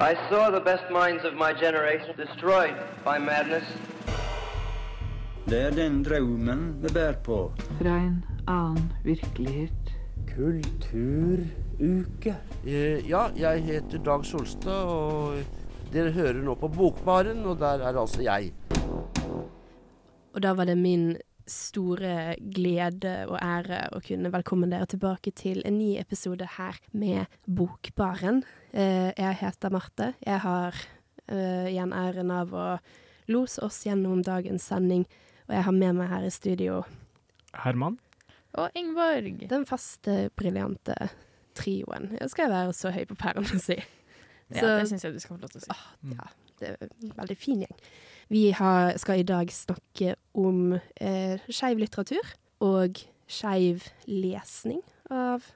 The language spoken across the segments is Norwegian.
I saw the best minds of my generation destroyed by madness. Det er den drømmen vi bærer på. Fra en annen virkelighet. Kulturuke. Eh, ja, jeg heter Dag Solstad, og dere hører nå på Bokbaren, og der er altså jeg. Og da var det min store glede og ære å kunne velkommen dere tilbake til en ny episode her med Bokbaren. Eh, jeg heter Marte. Jeg har eh, igjen æren av å lose oss gjennom dagens sending, og jeg har med meg her i studio Herman? Og Ingeborg. den faste, briljante trioen. Jeg skal være så høy på pæren å si. Ja, Så- det syns jeg du skal få lov til å si. Ja, det er en veldig fin gjeng. Vi har, skal i dag snakke om eh, skeiv litteratur og skeiv lesning av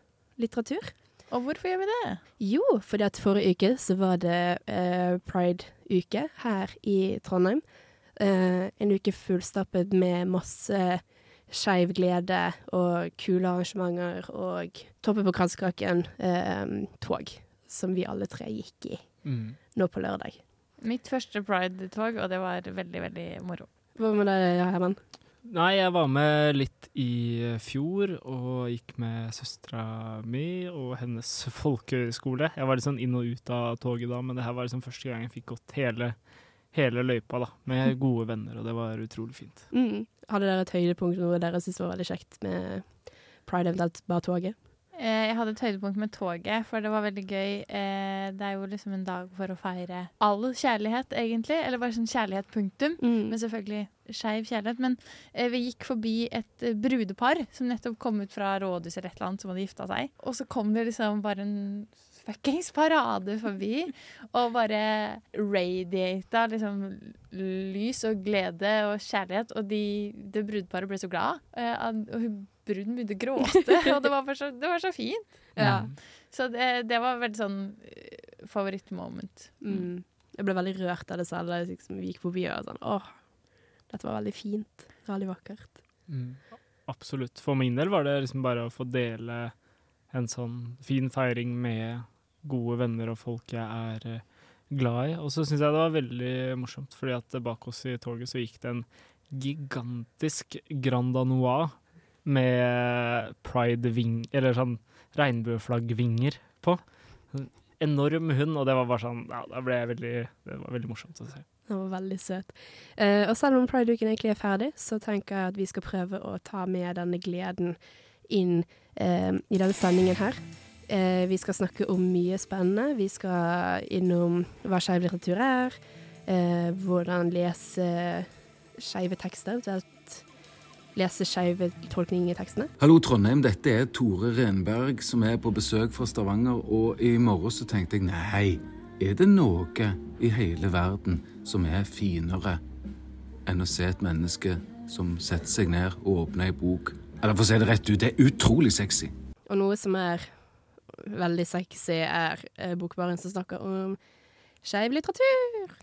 litteratur. Og hvorfor gjør vi det? Jo, fordi at forrige uke så var det eh, pride-uke her i Trondheim. Eh, en uke fullstappet med masse skeiv glede og kule arrangementer og toppe på kranskaken tog som vi alle tre gikk i Mm. nå på lørdag. Mitt første pride-tog, og det var veldig, veldig moro. Hva med deg, Herman? Nei, jeg var med litt i fjor og gikk med søstera mi og hennes folkehøyskole. Jeg var litt sånn inn og ut av toget da, men det her var liksom første gang jeg fikk gått hele, hele løypa da, med gode venner, og det var utrolig fint. Mm. Hadde dere et høydepunkt noe dere syntes var veldig kjekt med pride, eventuelt bare toget? Eh, Jeg hadde et høydepunkt med toget, for det var veldig gøy. Eh, Det er jo liksom en dag for å feire all kjærlighet, egentlig. Eller bare sånn kjærlighet, punktum. Mm. Men selvfølgelig skeiv kjærlighet. Men eh, vi gikk forbi et brudepar som nettopp kom ut fra rådhuset eller et eller annet, som hadde gifta seg. Og så kom det liksom bare en fuckings parade forbi, og bare radiata liksom lys og glede og kjærlighet. Og de, det brudeparet ble så glad. eh, Og hun bruden begynte å gråte, og det var, så, det var så fint. Ja. Så det, det var veldig sånn eh, favorittmoment. Mm. Jeg ble veldig rørt av det selv da vi liksom gikk forbi og sånn Åh, dette var veldig fint. Veldig vakkert. Mm. Absolutt. For min del var det liksom bare å få dele en sånn fin feiring med gode venner og folk jeg er eh, glad i. Og så syns jeg det var veldig morsomt, fordi at bak oss i toget så gikk det en gigantisk Grand Danois med pride-ving, eller sånn regnbueflaggvinger på. Enorm hund, og det var bare sånn Ja, da ble veldig Det var veldig morsomt å se. Den var veldig søt. Uh, og selv om Pride-uken egentlig er ferdig, så tenker jeg at vi skal prøve å ta med denne gleden inn uh, i denne sendingen her. Uh, vi skal snakke om mye spennende. Vi skal innom hva skeiv litteratur er, eh, hvordan lese skeive tekster, eventuelt lese skeive tolkninger i tekstene. Hallo Trondheim, dette er Tore Renberg som er på besøk fra Stavanger, og i morgen så tenkte jeg nei, er det noe i hele verden som er finere enn å se et menneske som setter seg ned og åpner ei bok? Eller for å si det rett ut, det er utrolig sexy. Og noe som er veldig sexy, er eh, Bokbaren som snakker om skeiv litteratur.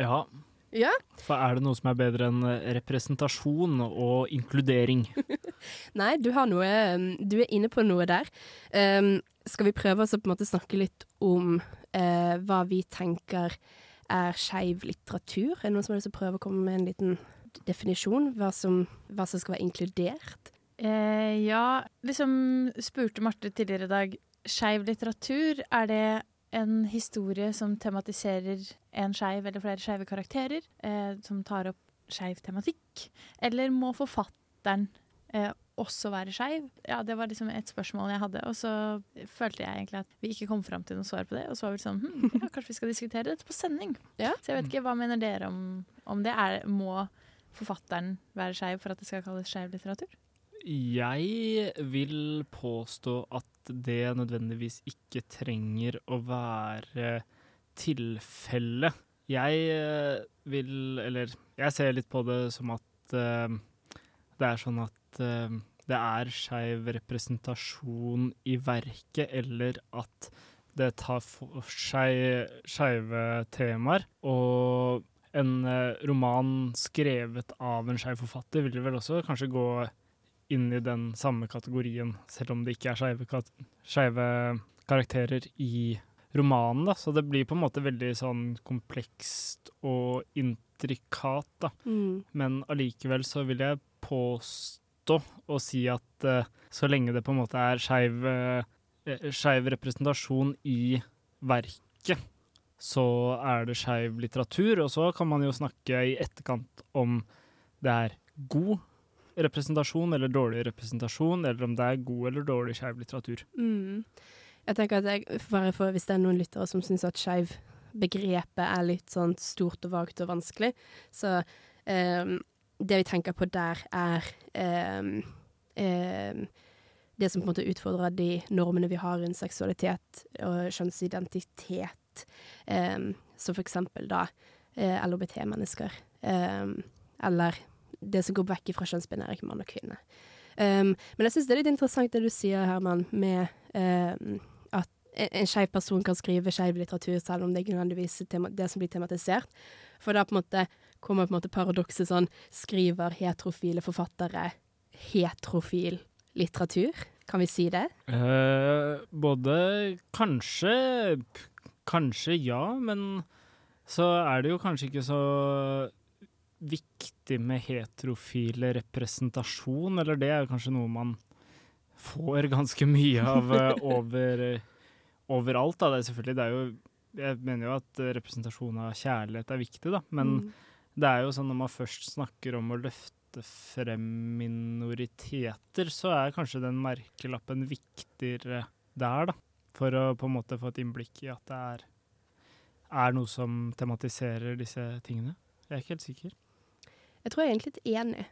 Ja, Ja. for er det noe som er bedre enn eh, representasjon og inkludering? Nei, du har noe um, Du er inne på noe der. Um, skal vi prøve oss å på en måte snakke litt om uh, hva vi tenker er skeiv litteratur? Er det noen som har lyst til å prøve å komme med en liten definisjon? Hva som, hva som skal være inkludert? Eh, ja, liksom spurte Marte tidligere i dag. Skeiv litteratur, er det en historie som tematiserer en skeiv eller flere skeive karakterer? Eh, som tar opp skeiv tematikk? Eller må forfatteren eh, også være skeiv? Ja, det var liksom et spørsmål jeg hadde. Og så følte jeg egentlig at vi ikke kom fram til noe svar på det. Og så var vi sånn hm, ja, kanskje vi skal diskutere dette på sending. Ja. Så jeg vet ikke, hva mener dere om, om det? Er, må forfatteren være skeiv for at det skal kalles skeiv litteratur? Jeg vil påstå at det nødvendigvis ikke trenger å være tilfellet. Jeg eh, vil Eller jeg ser litt på det som at uh, det er sånn at uh, det er skeiv representasjon i verket, eller at det tar for seg skeive temaer. Og en roman skrevet av en skeiv forfatter vil vel også kanskje gå inn i den samme kategorien, selv om det ikke er skeive karakterer i romanen, da. Så det blir på en måte veldig sånn komplekst og intrikat, da. Mm. Men allikevel så vil jeg påstå og si at uh, så lenge det på en måte er skeiv uh, representasjon i verket, så er det skeiv litteratur. Og så kan man jo snakke i etterkant om det er god representasjon eller dårlig representasjon, eller om det er god eller dårlig skeiv litteratur. Mm. Jeg tenker at jeg, for Hvis det er noen lyttere som syns at skeiv-begrepet er litt sånn stort og vagt og vanskelig, så um, Det vi tenker på der, er um, um, det som på en måte utfordrer de normene vi har rundt seksualitet og kjønnsidentitet. Som for eksempel da eh, LHBT-mennesker. Eller det som går vekk fra kjønnsbinære mann og kvinne. Um, men jeg syns det er litt interessant det du sier, Herman, med um, at en skeiv person kan skrive skeiv litteratur selv om det ikke nødvendigvis er det som blir tematisert. For da på en måte kommer på en måte paradokset sånn Skriver heterofile forfattere heterofil litteratur? Kan vi si det? Eh, både kanskje Kanskje ja, men så er det jo kanskje ikke så viktig med heterofile representasjon, eller det er kanskje noe man får ganske mye av eh, over, overalt. Da. Det er selvfølgelig, det er jo Jeg mener jo at representasjon av kjærlighet er viktig, da, men Mm. det er jo sånn når man først snakker om å løfte frem minoriteter, så er kanskje den merkelappen viktigere der, da. For å på en måte få et innblikk i at det er, er noe som tematiserer disse tingene. Jeg er ikke helt sikker. Jeg tror jeg er egentlig litt enig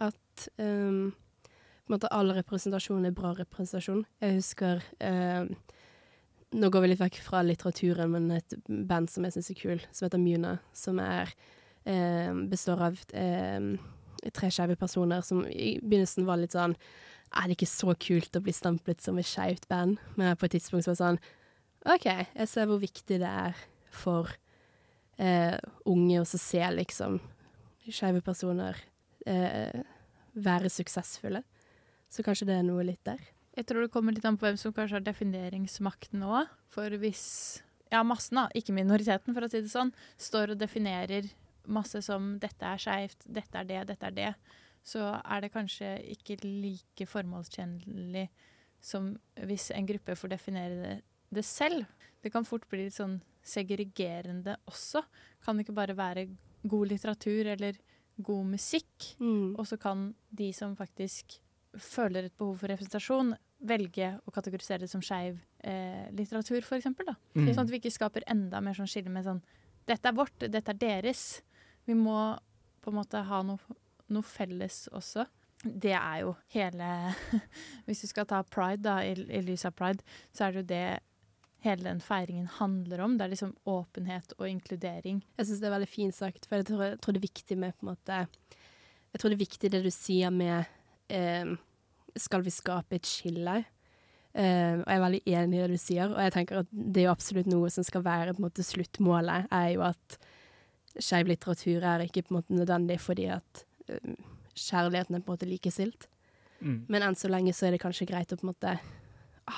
at um, på en måte all representasjon er bra representasjon. Jeg husker um, Nå går vi litt vekk fra litteraturen, men et band som jeg syns er kul, som heter Muna, som er um, består av tre skeive personer som i begynnelsen var litt sånn Er det ikke så kult å bli stemplet som et skeivt band? Men på et tidspunkt så var det sånn OK, jeg ser hvor viktig det er for uh, unge å se liksom skeive personer eh, være suksessfulle. Så kanskje det er noe litt der. Jeg tror det kommer litt an på hvem som kanskje har defineringsmakten òg. For hvis ja, massen, da, ikke minoriteten, for å si det sånn, står og definerer masse som 'dette er skeivt', 'dette er det', 'dette er det', så er det kanskje ikke like formålstjenlig som hvis en gruppe får definere det, det selv. Det kan fort bli litt sånn segregerende også. Kan det ikke bare være god litteratur eller god musikk? Mm. Og så kan de som faktisk føler et behov for representasjon, velge å kategorisere det som skeiv eh, litteratur, eksempel. Mm. Sånn at vi ikke skaper enda mer sånn skille med sånn Dette er vårt, dette er deres. Vi må på en måte ha noe, noe felles også. Det er jo hele Hvis du skal ta pride, da, i, i lys av pride, så er det jo det hele den feiringen handler om. Det er liksom åpenhet og inkludering. Jeg syns det er veldig fint sagt, for jeg tror, jeg tror det er viktig med på en måte Jeg tror det er viktig det du sier med eh, Skal vi skape et skille? Eh, og jeg er veldig enig i det du sier, og jeg tenker at det er jo absolutt noe som skal være på en måte sluttmålet, er jo at skeiv litteratur er ikke på en måte nødvendig fordi at eh, kjærligheten er på en måte likestilt. Mm. Men enn så lenge så er det kanskje greit å på en måte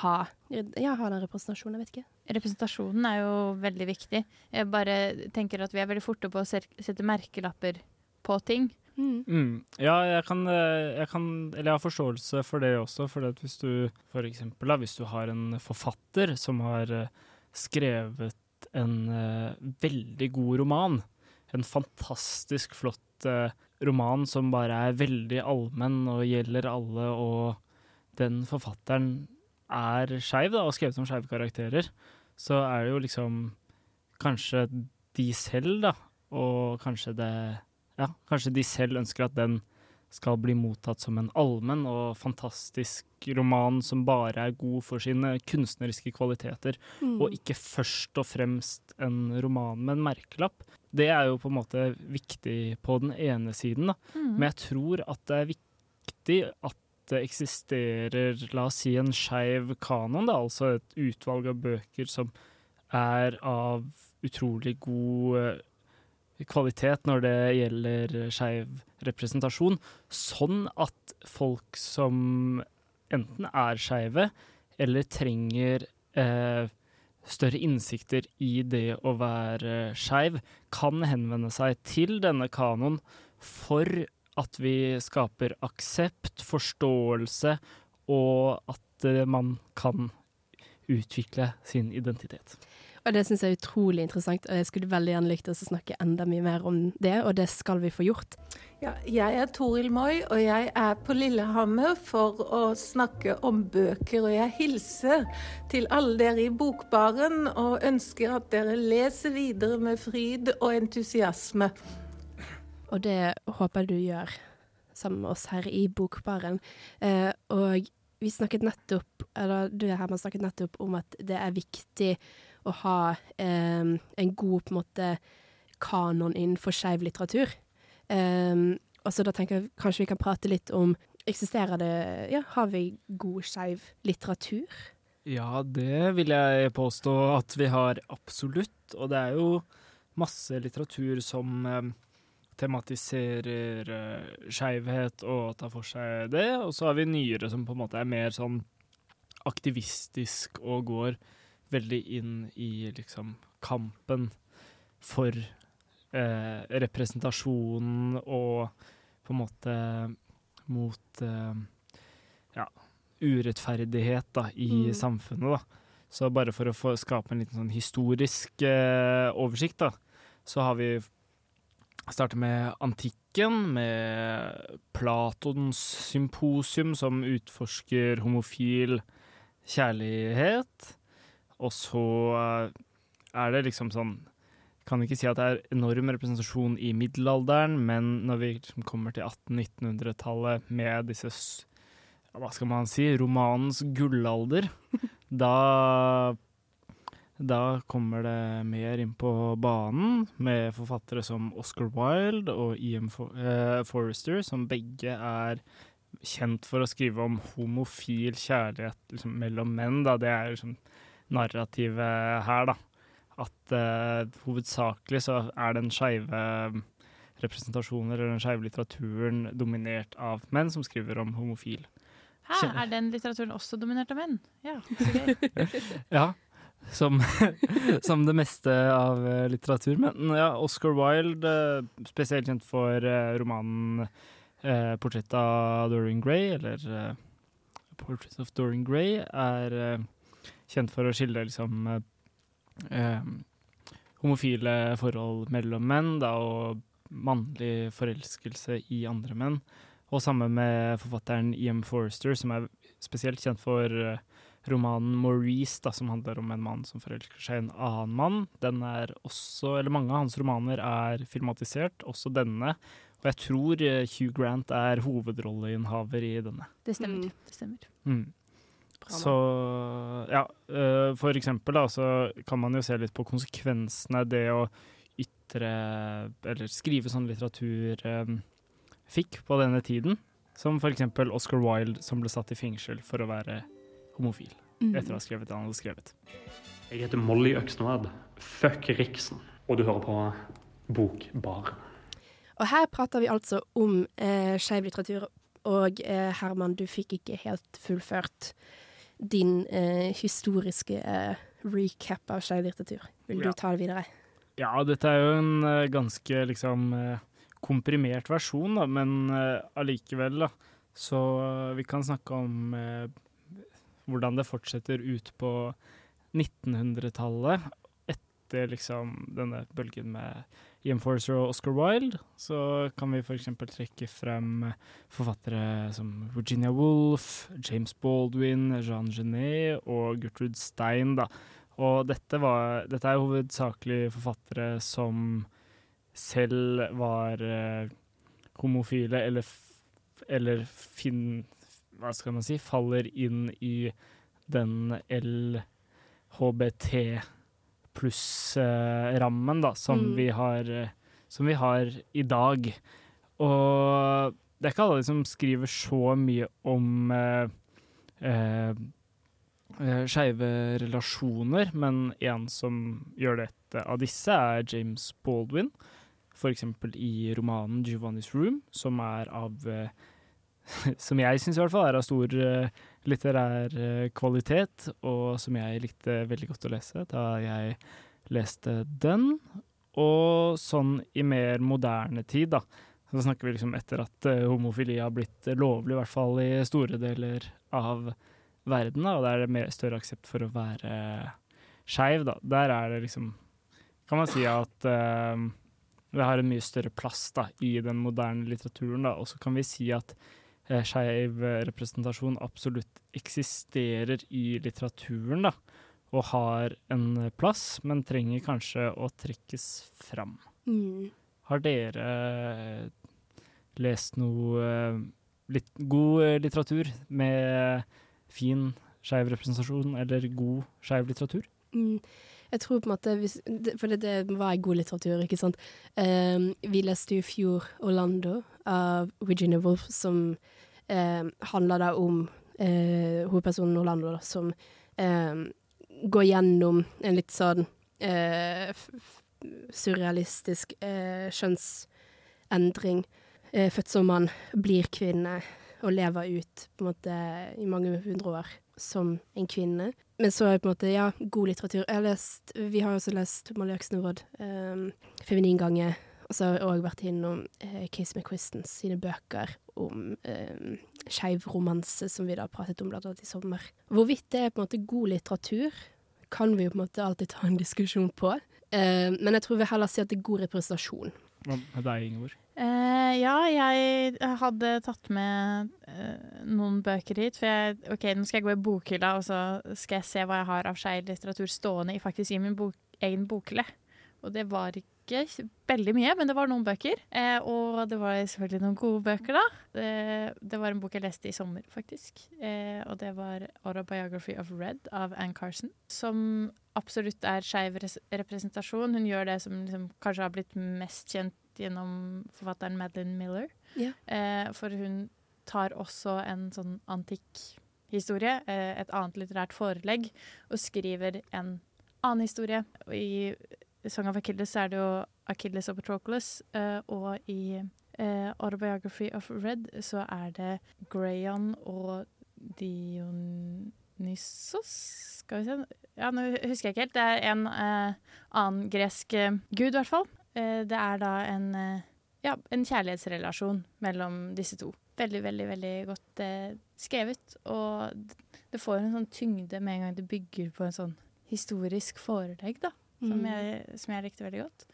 ha, ja, ha den representasjonen, jeg vet ikke. Representasjonen er jo veldig viktig. Jeg bare tenker at vi er veldig forte på å sette merkelapper på ting. Mm. Mm. Ja, jeg kan, eh, jeg kan Eller jeg har forståelse for det også. For at hvis du for eksempel da, hvis du har en forfatter som har eh, skrevet en uh, veldig god roman, en fantastisk flott uh, roman som bare er veldig allmenn og gjelder alle, og den forfatteren er skeiv og skrevet om skeive karakterer, så er det jo liksom kanskje de selv, da, og kanskje det ja, kanskje de selv ønsker at den skal bli mottatt som en allmenn og fantastisk roman som bare er god for sine kunstneriske kvaliteter, Mm. og ikke først og fremst en roman med en merkelapp. Det er jo på en måte viktig på den ene siden, da. Mm. Men jeg tror at det er viktig at det eksisterer, la oss si, en skeiv kanon, da, altså et utvalg av bøker som er av utrolig god eh, kvalitet når det gjelder skeiv representasjon, sånn at folk som enten er skeive eller trenger eh, større innsikter i det å være skeiv, kan henvende seg til denne kanoen for at vi skaper aksept, forståelse, og at eh, man kan utvikle sin identitet. Og det syns jeg er utrolig interessant, og jeg skulle veldig gjerne likt å snakke enda mye mer om det, og det skal vi få gjort. Ja, jeg er Toril Moi, og jeg er på Lillehammer for å snakke om bøker. Og jeg hilser til alle dere i Bokbaren og ønsker at dere leser videre med fryd og entusiasme. Og det håper jeg du gjør sammen med oss her i Bokbaren. Eh, og vi snakket nettopp, eller du Herman snakket nettopp om at det er viktig å ha eh, en god på en måte kanon innenfor skeiv litteratur. Eh, og så da tenker jeg kanskje vi kan prate litt om Eksisterer det Ja, har vi god skeiv litteratur? Ja, det vil jeg påstå at vi har absolutt. Og det er jo masse litteratur som eh, tematiserer uh, skeivhet og tar for seg det. Og så har vi nyere som på en måte er mer sånn aktivistisk og går veldig inn i liksom kampen for uh, representasjonen og på en måte mot uh, ja, urettferdighet da, i Mm. samfunnet. da. Så bare for å få skape en liten sånn historisk oversikt, da, så har vi startet med antikken, med Platons symposium, som utforsker homofil kjærlighet. Og så eh, er det liksom sånn Kan ikke si at det er enorm representasjon i middelalderen, men når vi liksom kommer til 1800-1900-tallet med disse Hva skal man si? Romanens gullalder, da da kommer det mer inn på banen med forfattere som Oscar Wilde og Ian For eh, Forrester, som begge er kjent for å skrive om homofil kjærlighet liksom, mellom menn. Da. Det er liksom narrativet her, da. At eh, hovedsakelig så er den skeive representasjoner eller den skeive litteraturen dominert av menn som skriver om homofil. Hæ, er den litteraturen også dominert av menn? Ja. Ja, som, som det meste av eh, litteratur. Men ja, Oscar Wilde, eh, spesielt kjent for eh, romanen eh, 'Portrett av Dorian Gray', eller eh, 'Portrait of Dorian Gray', er eh, kjent for å skille liksom homofile forhold mellom menn, da, og mannlig forelskelse i andre menn. Og sammen med forfatteren Ian Forrester, som er spesielt kjent for romanen 'Maurice', da, som handler om en mann som forelsker seg i en annen mann. Den er også, eller Mange av hans romaner er filmatisert, også denne. Og jeg tror eh, Hugh Grant er hovedrolleinnehaver i denne. Det stemmer. Mm. Det stemmer. Mm. Så ja, eh, for eksempel da, så kan man jo se litt på konsekvensene det å ytre eller skrive sånn litteratur eh, fikk på denne tiden. Som for eksempel Oscar Wilde, som ble satt i fengsel for å være homofil Mm. etter å ha skrevet det han hadde skrevet. Jeg heter Molly Øksnevad. Fuck Riksen. Og du hører på Bokbaren. Og her prater vi altså om eh, skeiv litteratur, og eh, Herman, du fikk ikke helt fullført din eh, historiske eh, recap av skeiv litteratur. Vil du Ja. ta det videre? Ja, dette er jo en eh, ganske liksom eh, komprimert versjon, da, men eh, allikevel, da. Så vi kan snakke om eh, hvordan det fortsetter ut på 1900-tallet. Etter liksom denne bølgen med Ian Forcer og Oscar Wilde, så kan vi f.eks. trekke frem forfattere som Virginia Woolf, James Baldwin, Jean Genet og Gertrude Stein, da. Og dette, var, dette er hovedsakelig forfattere som selv var eh, homofile, eller, eller fin, hva skal man si, faller inn i den LHBT pluss-rammen, da, som, Mm. vi har, eh, som vi har i dag. Og det er ikke alle som skriver så mye om eh, eh, eh, skeive relasjoner, men en som gjør dette av disse, er James Baldwin. Eksempel i romanen 'Giovanni's Room', som er av eh, som jeg syns i hvert fall er av stor eh, litterær eh, kvalitet, og som jeg likte veldig godt å lese da jeg leste den. Og sånn i mer moderne tid, da. Så snakker vi liksom etter at eh, homofili har blitt lovlig, i hvert fall i store deler av verden, da, og der er det mer, større aksept for å være skeiv, da. Der er det liksom Kan man si at uh, det har en mye større plass da, i den moderne litteraturen, da. Og så kan vi si at skeiv representasjon absolutt eksisterer i litteraturen, da. Og har en plass, men trenger kanskje å trekkes fram. Mm. Har dere eh, lest noe eh, litt god eh, litteratur med fin skeiv representasjon, eller god skeiv litteratur? Mm. Jeg tror på en måte hvis, For det, det var god litteratur, ikke sant. Um, vi leste jo i fjor 'Orlando' av Regina Wolf, som um, handler da om uh, hovedpersonen Orlando, da, som um, går gjennom en litt sånn uh, surrealistisk uh, kjønnsendring. Uh, født som mann, blir kvinne og lever ut på en måte i mange hundre år som en kvinne. Men så er det på en måte, ja, god litteratur. Jeg har lest, vi har også lest Molly Øksnevold, um, 'Feminingange'. Og så har jeg òg vært innom uh, Case McQuistons sine bøker om um, skeiv romanse, som vi da pratet om blant annet i sommer. Hvorvidt det er på en måte god litteratur, kan vi jo på en måte alltid ta en diskusjon på. Uh, men jeg tror vi heller sier at det er god representasjon. Med deg, Ingeborg? Uh, ja, jeg hadde tatt med uh, noen bøker hit. For jeg, OK, nå skal jeg gå i bokhylla, og så skal jeg se hva jeg har av skeiv litteratur stående i faktisk i min bok, egen bokhylle. Og det var ikke veldig mye, men det var noen bøker. Eh, og det var selvfølgelig noen gode bøker, da. Det, det var en bok jeg leste i sommer, faktisk. Eh, og det var 'Autobiography of Red' av Ann Carson. Som absolutt er skeiv representasjon. Hun gjør det som liksom, kanskje har blitt mest kjent gjennom forfatteren Madeline Miller. Ja. Eh, for hun tar også en sånn antikk historie, eh, et annet litterært forelegg, og skriver en annen historie. Og I Song of Achilles er det jo Achilles og Patroclus, eh, og i eh, Autobiography of Red så er det Grayon og Dionysos Skal vi se Ja, nå husker jeg ikke helt. Det er en eh, annen gresk gud, i hvert fall. Det er da en, ja, en kjærlighetsrelasjon mellom disse to. Veldig, veldig veldig godt eh, skrevet. Og det får en sånn tyngde med en gang det bygger på en sånn historisk forelegg, da. Som, Mm. jeg, som jeg likte veldig godt.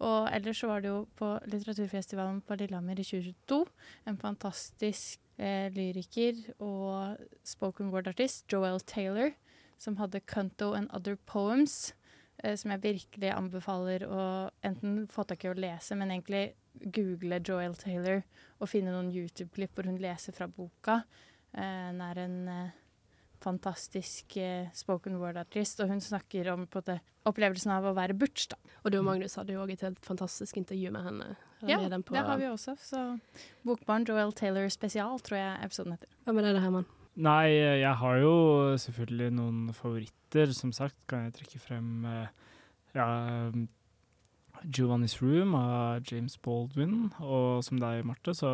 Og ellers så var det jo på litteraturfestivalen på Lillehammer i 2022 en fantastisk eh, lyriker og spoken word-artist, Joel Taylor, som hadde 'Cunto and Other Poems', eh, som jeg virkelig anbefaler å enten få tak i å lese, men egentlig google Joel Taylor og finne noen YouTube-klipp hvor hun leser fra boka. Eh, Hun er en eh, fantastisk eh, spoken word-artist, og hun snakker om måte, opplevelsen av å være butch, da. Og du og Magnus hadde jo òg et helt fantastisk intervju med henne. Ja, med på- det har vi også. Så Bokbarn Joel Taylor spesial, tror jeg episoden heter. Hva med deg, da, Herman? Nei, jeg har jo selvfølgelig noen favoritter. Som sagt kan jeg trekke frem eh, ja, Giovanni's Room av James Baldwin. Og som deg, Marte, så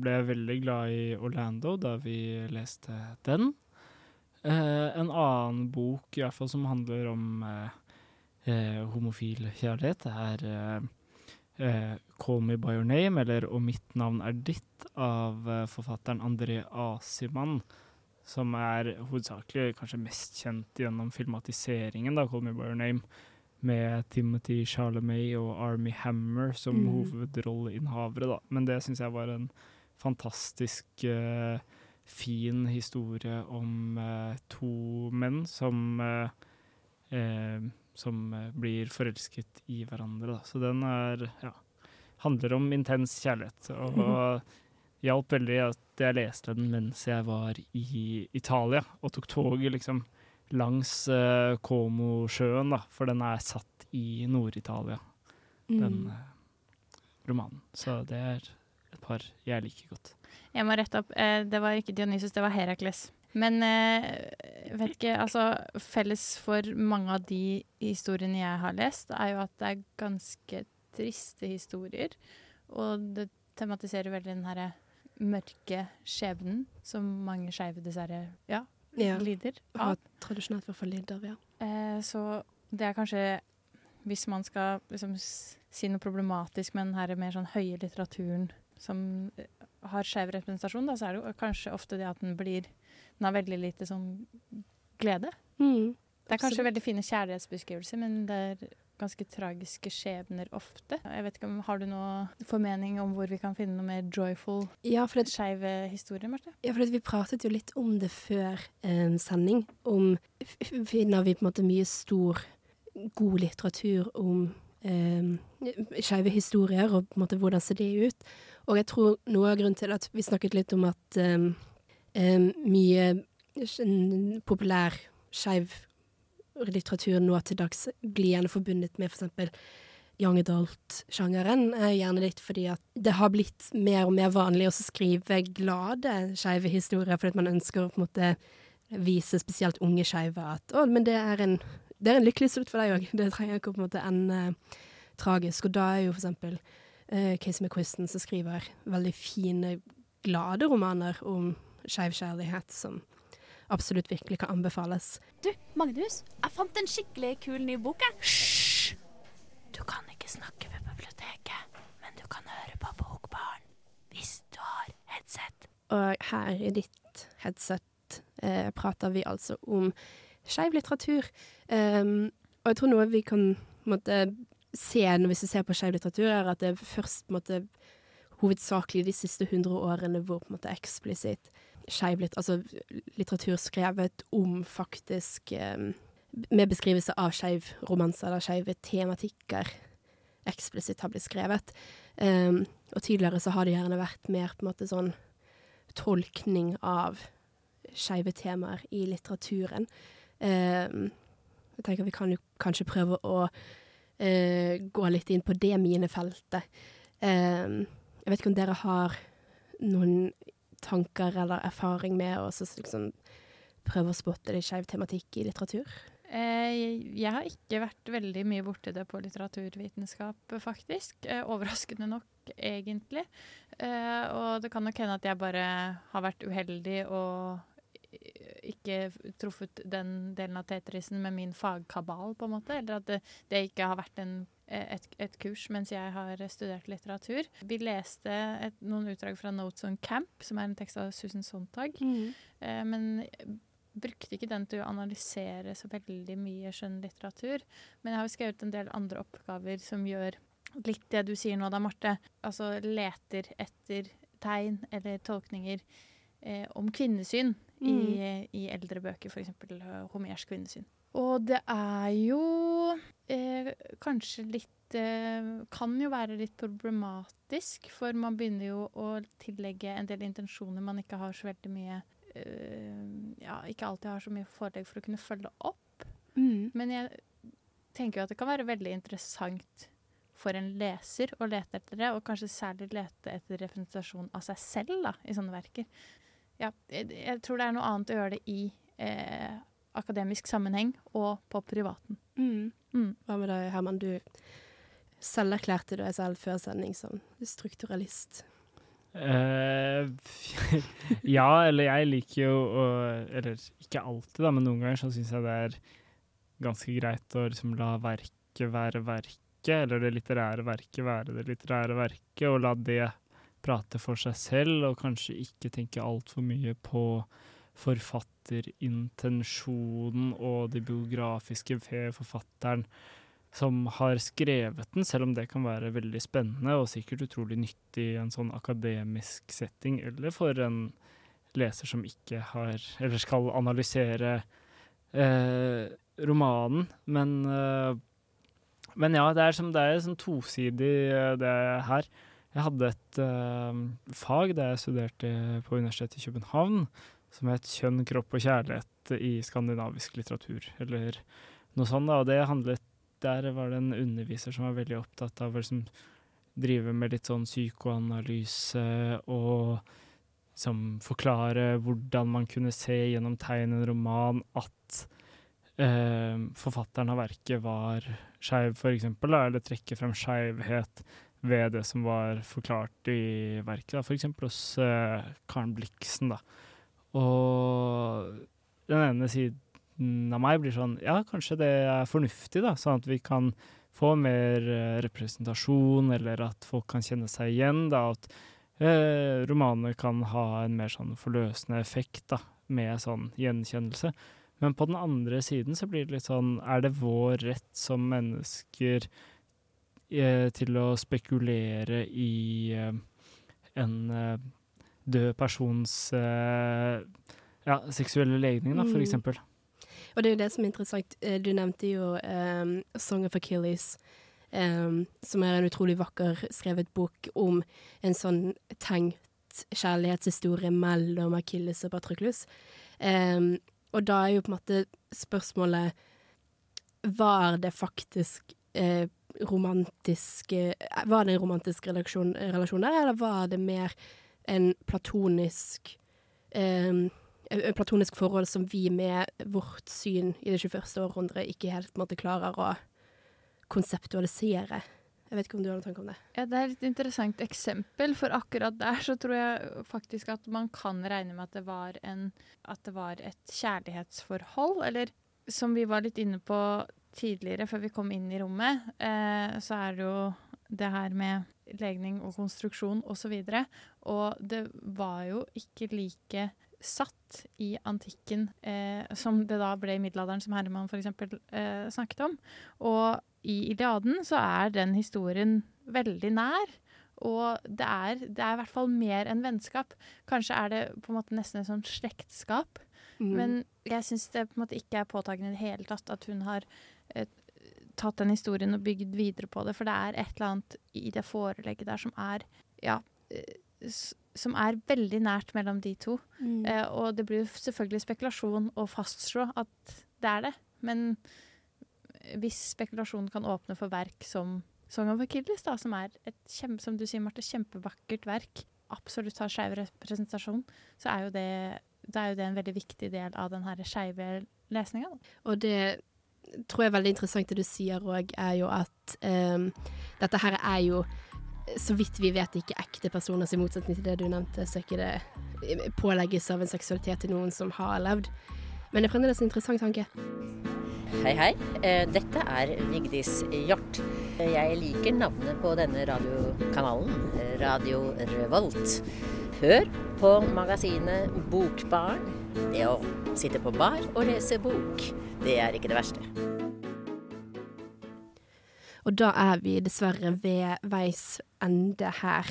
ble jeg veldig glad i Orlando da vi leste den. Eh, en annen bok i hvert fall som handler om eh, eh, homofil kjærlighet, er Uh, 'Call Me By Your Name', eller 'Og mitt navn er ditt', av uh, forfatteren André Asiman. Som er hovedsakelig kanskje mest kjent gjennom filmatiseringen, da, 'Call Me By Your Name', med Timothy Charlemay og Army Hammer som Mm. hovedrolleinnehavere. da. Men det syns jeg var en fantastisk eh, fin historie om eh, to menn som eh, eh, som blir forelsket i hverandre. Da. Så den er ja, handler om intens kjærlighet. Og hjalp veldig at jeg leste den mens jeg var i Italia og tok toget liksom langs uh, Komosjøen, da, for den er satt i Nord-Italia, den Mm. romanen. Så det er et par jeg liker godt. Jeg må rette opp. Eh, det var ikke Dionysus, det var Herakles. Men eh, vet ikke, altså felles for mange av de historiene jeg har lest, er jo at det er ganske triste historier. Og det tematiserer veldig den herre mørke skjebnen som mange skeive dessverre ja, Ja. lider av. av. tradisjonelt i hvert fall lider av, ja. Eh, så det er kanskje Hvis man skal liksom, si noe problematisk med den her mer sånn høye litteraturen som har skeiv representasjon, da, så er det jo kanskje ofte det at den blir Den har veldig lite sånn glede. Mm. Det er kanskje veldig fine kjærlighetsbeskrivelser, men det er ganske tragiske skjebner ofte. Jeg vet ikke om, Har du noe formening om hvor vi kan finne noe mer joyful, Ja, skeive historier, Marte? ja, for vi pratet jo litt om det før eh, sending. Om Finner vi på en måte mye stor, god litteratur om eh, skeive historier, og på en måte hvordan ser det ut? Og jeg tror noe av grunnen til at vi snakket litt om at um, um, mye populær skeiv litteratur nå til dags blir gjerne forbundet med f.eks. young adult-sjangeren, er gjerne litt fordi at det har blitt mer og mer vanlig å skrive glade skeive historier, fordi man ønsker å på en måte vise spesielt unge skeive at å, men det er en, det er en lykkelig slutt for deg òg. Det trenger ikke å ende tragisk. Og da er jo for eksempel uh, Casey McQuiston som skriver veldig fine, glade romaner om skeiv kjærlighet, som absolutt virkelig kan anbefales. Du, Magnus, jeg fant en skikkelig kul ny bok, jeg. Hysj! Du kan ikke snakke ved biblioteket, men du kan høre på Bokbaren hvis du har headset. Og her i ditt headset eh, prater vi altså om skeiv litteratur. Um, og jeg tror noe vi kan på en måte, se når vi ser på skeiv litteratur, er at det er først på en måte, hovedsakelig de siste hundre årene hvor på en måte eksplisitt skeiv altså litteratur skrevet om faktisk um, med beskrivelse av skeiv romanse eller skeive tematikker eksplisitt har blitt skrevet. Um, og tidligere så har det gjerne vært mer på en måte sånn tolkning av skeive temaer i litteraturen. Um, jeg tenker vi kan jo kanskje prøve å eh, gå litt inn på det minefeltet. Um, jeg vet ikke om dere har noen tanker eller erfaring med å liksom prøve å spotte litt skeiv tematikk i litteratur? Eh, jeg har ikke vært veldig mye borti det på litteraturvitenskap, faktisk. Eh, overraskende nok, egentlig. Eh, og det kan nok hende at jeg bare har vært uheldig og ikke truffet den delen av Tetrisen med min fagkabal, på en måte. Eller at det, det ikke har vært en, et, et kurs mens jeg har studert litteratur. Vi leste et, noen utdrag fra Notes on Camp, som er en tekst av Susan Sontag. Eh, men brukte ikke den til å analysere så veldig mye skjønnlitteratur. Men jeg har jo skrevet en del andre oppgaver som gjør litt det du sier nå da, Marte. Altså leter etter tegn eller tolkninger eh, om kvinnesyn i, i eldre bøker, f.eks. Homers kvinnesyn. Og det er jo eh, kanskje litt eh, Kan jo være litt problematisk, for man begynner jo å tillegge en del intensjoner man ikke har så veldig mye eh, Ja, ikke alltid har så mye forelegg for å kunne følge opp. Men jeg tenker jo at det kan være veldig interessant for en leser å lete etter det, og kanskje særlig lete etter representasjon av seg selv da, i sånne verker. Ja, jeg, jeg tror det er noe annet å gjøre det i eh, akademisk sammenheng og på privaten. Mm. Hva med deg, Herman? Du selv erklærte deg selv før sending som strukturalist. Uh, ja, eller jeg liker jo å Eller ikke alltid, da, men noen ganger så syns jeg det er ganske greit å liksom la verket være verket, eller det litterære verket være det litterære verket, og la det prate for seg selv, og kanskje ikke tenke altfor mye på forfatterintensjonen og det biografiske ved forfatteren som har skrevet den, selv om det kan være veldig spennende og sikkert utrolig nyttig i en sånn akademisk setting, eller for en leser som ikke har Eller skal analysere eh, romanen. Men, eh, men ja, det er, som, det er sånn tosidig, eh, det her. Jeg hadde et eh, fag da jeg studerte på Universitetet i København, som het Kjønn, kropp og kjærlighet i skandinavisk litteratur, eller noe sånt. da, og det handlet der var det en underviser som var veldig opptatt av å liksom drive med litt sånn psykoanalyse og liksom forklare hvordan man kunne se gjennom tegn i en roman at eh, forfatteren av verket var skeiv, eksempel, eller trekke frem skeivhet ved det som var forklart i verket, eksempel hos uh, Karen Bliksen. Da. Og den ene siden av meg blir sånn Ja, kanskje det er fornuftig, da, sånn at vi kan få mer uh, representasjon, eller at folk kan kjenne seg igjen. da, At uh, romanene kan ha en mer sånn forløsende effekt da, med sånn gjenkjennelse. Men på den andre siden så blir det litt sånn Er det vår rett som mennesker eh, til å spekulere i eh, en eh, død persons eh, ja, seksuelle legning, da, for Mm. eksempel? Og det er jo det som er interessant. Eh, Du nevnte jo um, 'Song of Achilles', Um, som er en utrolig vakker skrevet bok om en sånn tenkt kjærlighetshistorie mellom Akilles og Patroklus. Um, og da er jo på en måte spørsmålet Var det faktisk eh, romantisk eh, Var det en romantisk relasjon, relasjon der, eller var det mer en platonisk um, et platonisk forhold som vi med vårt syn i det 21. århundre ikke helt måte klarer å konseptualisere. Jeg vet ikke om du har noen tanke om det? Ja, Det er et interessant eksempel, for akkurat der så tror jeg faktisk at man kan regne med at det var, en, at det var et kjærlighetsforhold. Eller som vi var litt inne på tidligere, før vi kom inn i rommet, eh, så er det jo det her med legning og konstruksjon osv. Og, så og det var jo ikke like satt i antikken eh, som det da ble i middelalderen, som Herman f.eks. Eh, snakket om. Og i Iliaden så er den historien veldig nær. Og det er, det er i hvert fall mer enn vennskap. Kanskje er det på en måte nesten et sånt slektskap. Mm. Men jeg syns det på en måte ikke er påtagende i det hele tatt at hun har tatt den historien og bygd videre på det. For det er et eller annet i det forelegget der som er ja, eh, som er veldig nært mellom de to. Mm. Eh, og det blir jo selvfølgelig spekulasjon å fastslå at det er det. Men hvis spekulasjonen kan åpne for verk som Song of Achilles, da, som er et kjempe, som du sier, Marte, kjempevakkert verk, absolutt har skeiv representasjon, så er jo det, det er jo det en veldig viktig del av den skeive lesninga. Og det tror jeg er veldig interessant det du sier òg, er jo at um, dette her er jo så vidt vi vet ikke ekte personer, så i motsetning til det du nevnte, så ikke det pålegges av en seksualitet til noen som har levd. Men det er fremdeles en interessant tanke. Hei, hei. Eh, Dette er Vigdis Hjort. Jeg liker navnet på denne radiokanalen, Radio Revolt. Hør på magasinet Bokbarn. Det å sitte på bar og lese bok, det er ikke det verste. Og da er vi dessverre ved veis ende her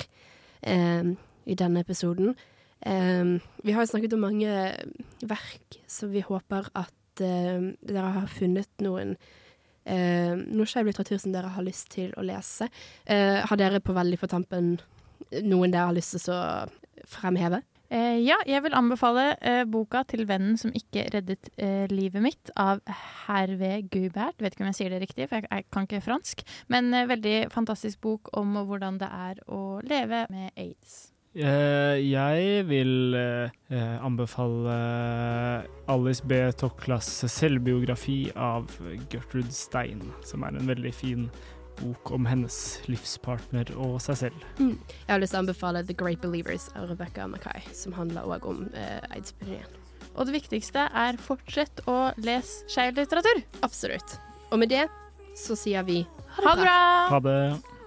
eh, i denne episoden. Eh, vi har snakket om mange verk, så vi håper at eh, dere har funnet noen eh, noe litteratur som dere har lyst til å lese. Eh, har dere på veldig på tampen noen dere har lyst til å fremheve? Eh, ja, jeg vil anbefale eh, boka 'Til vennen som ikke reddet eh, livet mitt' av Hervé Gubert. Vet ikke om jeg sier det riktig, for jeg, jeg kan ikke fransk. Men eh, veldig fantastisk bok om hvordan det er å leve med aids. Eh, jeg vil eh, eh, anbefale Alice B. Toklas selvbiografi av Gertrud Stein, som er en veldig fin bok om hennes livspartner og seg selv. Mm. Jeg har lyst til å anbefale 'The Great Believers' av Rebecca Mackay, som handler òg om eh, aids-epidemien. Og det viktigste er fortsett å lese skeiv litteratur. Absolutt. Og med det så sier vi Ha det bra! Ha det.